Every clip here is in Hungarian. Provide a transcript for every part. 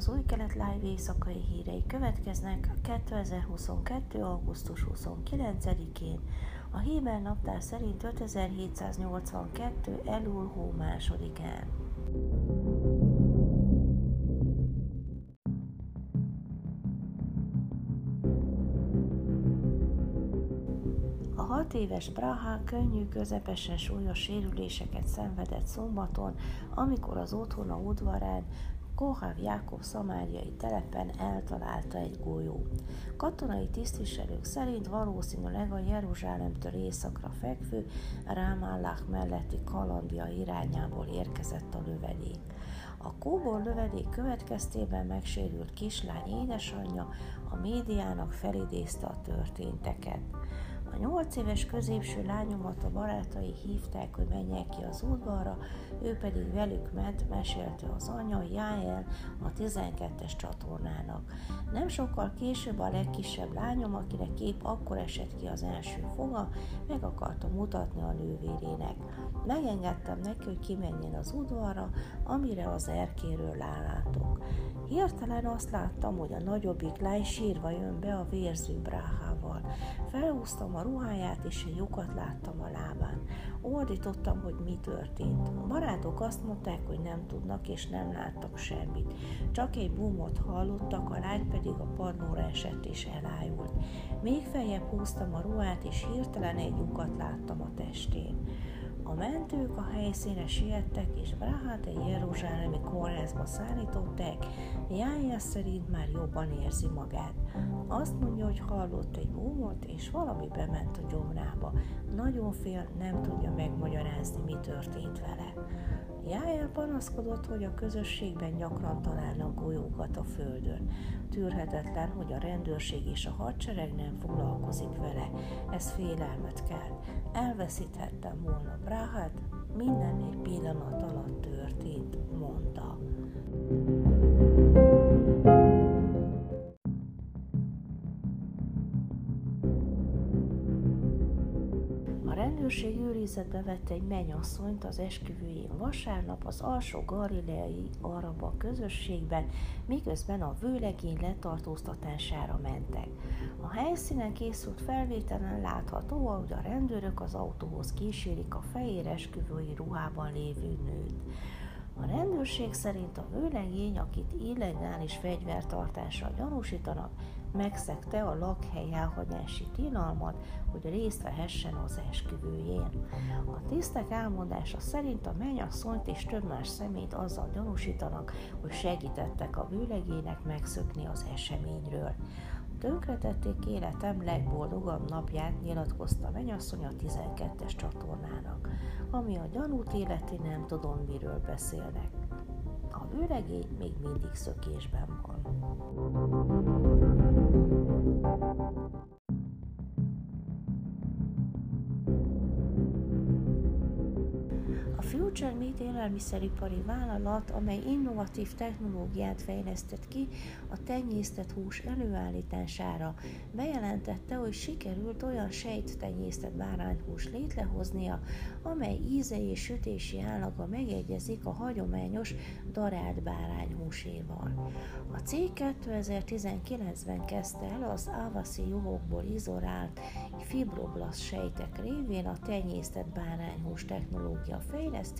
az új kelet live éjszakai hírei következnek 2022. augusztus 29-én, a Héber naptár szerint 5782. elul hó másodikán. A hat éves Braha könnyű, közepesen súlyos sérüléseket szenvedett szombaton, amikor az otthona udvarán Kohav Jákob szamáriai telepen eltalálta egy golyó. Katonai tisztviselők szerint valószínűleg a Jeruzsálemtől északra fekvő Rámállah melletti Kalandia irányából érkezett a lövedék. A kóbor lövedék következtében megsérült kislány édesanyja a médiának felidézte a történteket. A nyolc éves középső lányomat a barátai hívták, hogy menjek ki az udvarra, ő pedig velük ment, mesélte az anya, Jáel a 12-es csatornának. Nem sokkal később a legkisebb lányom, akinek kép akkor esett ki az első foga, meg akarta mutatni a nővérének. Megengedtem neki, hogy kimenjen az udvarra, amire az erkéről lálátok. Hirtelen azt láttam, hogy a nagyobbik lány sírva jön be a vérző bráhával. Felhúztam a ruháját, és egy lyukat láttam a lábán. Ordítottam, hogy mi történt. A barátok azt mondták, hogy nem tudnak és nem láttak semmit. Csak egy bumot hallottak, a lány pedig a padlóra esett és elájult. Még feljebb húztam a ruhát, és hirtelen egy lyukat láttam a testén. A mentők a helyszíne siettek, és Brahát egy jeruzsálemi kórházba szállították, Jája szerint már jobban érzi magát. Azt mondja, hogy hallott egy búmot, és valami bement a gyomrába. Nagyon fél, nem tudja megmagyarázni, mi történt vele. Jájel panaszkodott, hogy a közösségben gyakran találnak golyókat a földön. Tűrhetetlen, hogy a rendőrség és a hadsereg nem foglalkozik vele. Ez félelmet kell. Elveszíthettem volna Bráhát, minden egy pillanat alatt történt, mondta. Rendőrség őrizetbe vette egy mennyasszonyt az esküvőjén vasárnap az alsó galileai araba közösségben, miközben a vőlegény letartóztatására mentek. A helyszínen készült felvételen látható, hogy a rendőrök az autóhoz kísérik a fehér esküvői ruhában lévő nőt. A rendőrség szerint a vőlegény, akit illegális fegyvertartással gyanúsítanak, megszegte a lakhely elhagyási tilalmat, hogy részt vehessen az esküvőjén. A tisztek elmondása szerint a mennyasszonyt és több más szemét azzal gyanúsítanak, hogy segítettek a vőlegének megszökni az eseményről. Tönkretették életem legboldogabb napját, nyilatkozta mennyasszony a 12-es csatornának. Ami a gyanút életi, nem tudom, miről beszélnek. A vőlegény még mindig szökésben van. Future Meat élelmiszeripari vállalat, amely innovatív technológiát fejlesztett ki a tenyésztett hús előállítására, bejelentette, hogy sikerült olyan sejttenyésztett bárányhús létrehoznia, amely íze és sütési állaga megegyezik a hagyományos darált bárányhúséval. A cég 2019-ben kezdte el az ávaszi juhokból izolált fibroblasz sejtek révén a tenyésztett bárányhús technológia fejlesztését,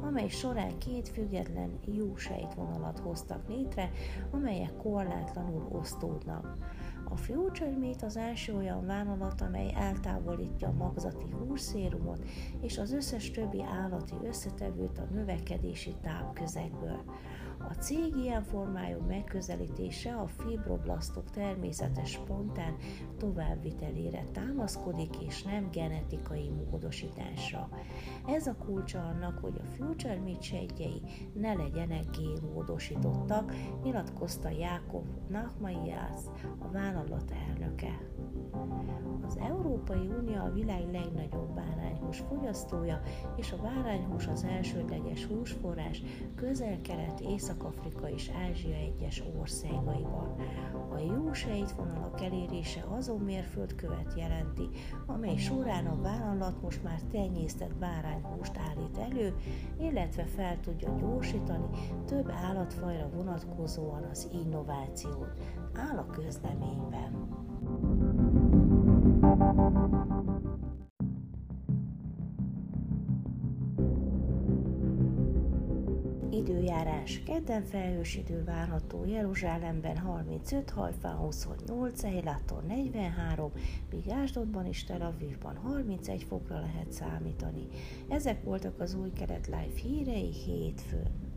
amely során két független jó sejtvonalat hoztak létre, amelyek korlátlanul osztódnak. A Future az első olyan vállalat, amely eltávolítja a magzati húszérumot és az összes többi állati összetevőt a növekedési tápközegből. A cég ilyen formájú megközelítése a fibroblasztok természetes spontán továbbvitelére támaszkodik, és nem genetikai módosításra. Ez a kulcsa annak, hogy a Future Meat sejtjei ne legyenek génmódosítottak, nyilatkozta Jákob Nachmaias, a vállalat elnöke. Az Európai Unió a világ legnagyobb bárányhús fogyasztója, és a bárányhús az elsődleges húsforrás közel-kelet, Észak-Afrika és Ázsia egyes országaiban. A jó sejtvonalak elérése azon mérföldkövet jelenti, amely során a vállalat most már tenyésztett bárányhúst állít elő, illetve fel tudja gyorsítani több állatfajra vonatkozóan az innovációt, áll a közleményben. Időjárás. Kedden felhős idő várható Jeruzsálemben 35, Hajfán 28, Eilaton 43, míg Ásdodban és Tel Avivban 31 fokra lehet számítani. Ezek voltak az új kelet live hírei hétfőn.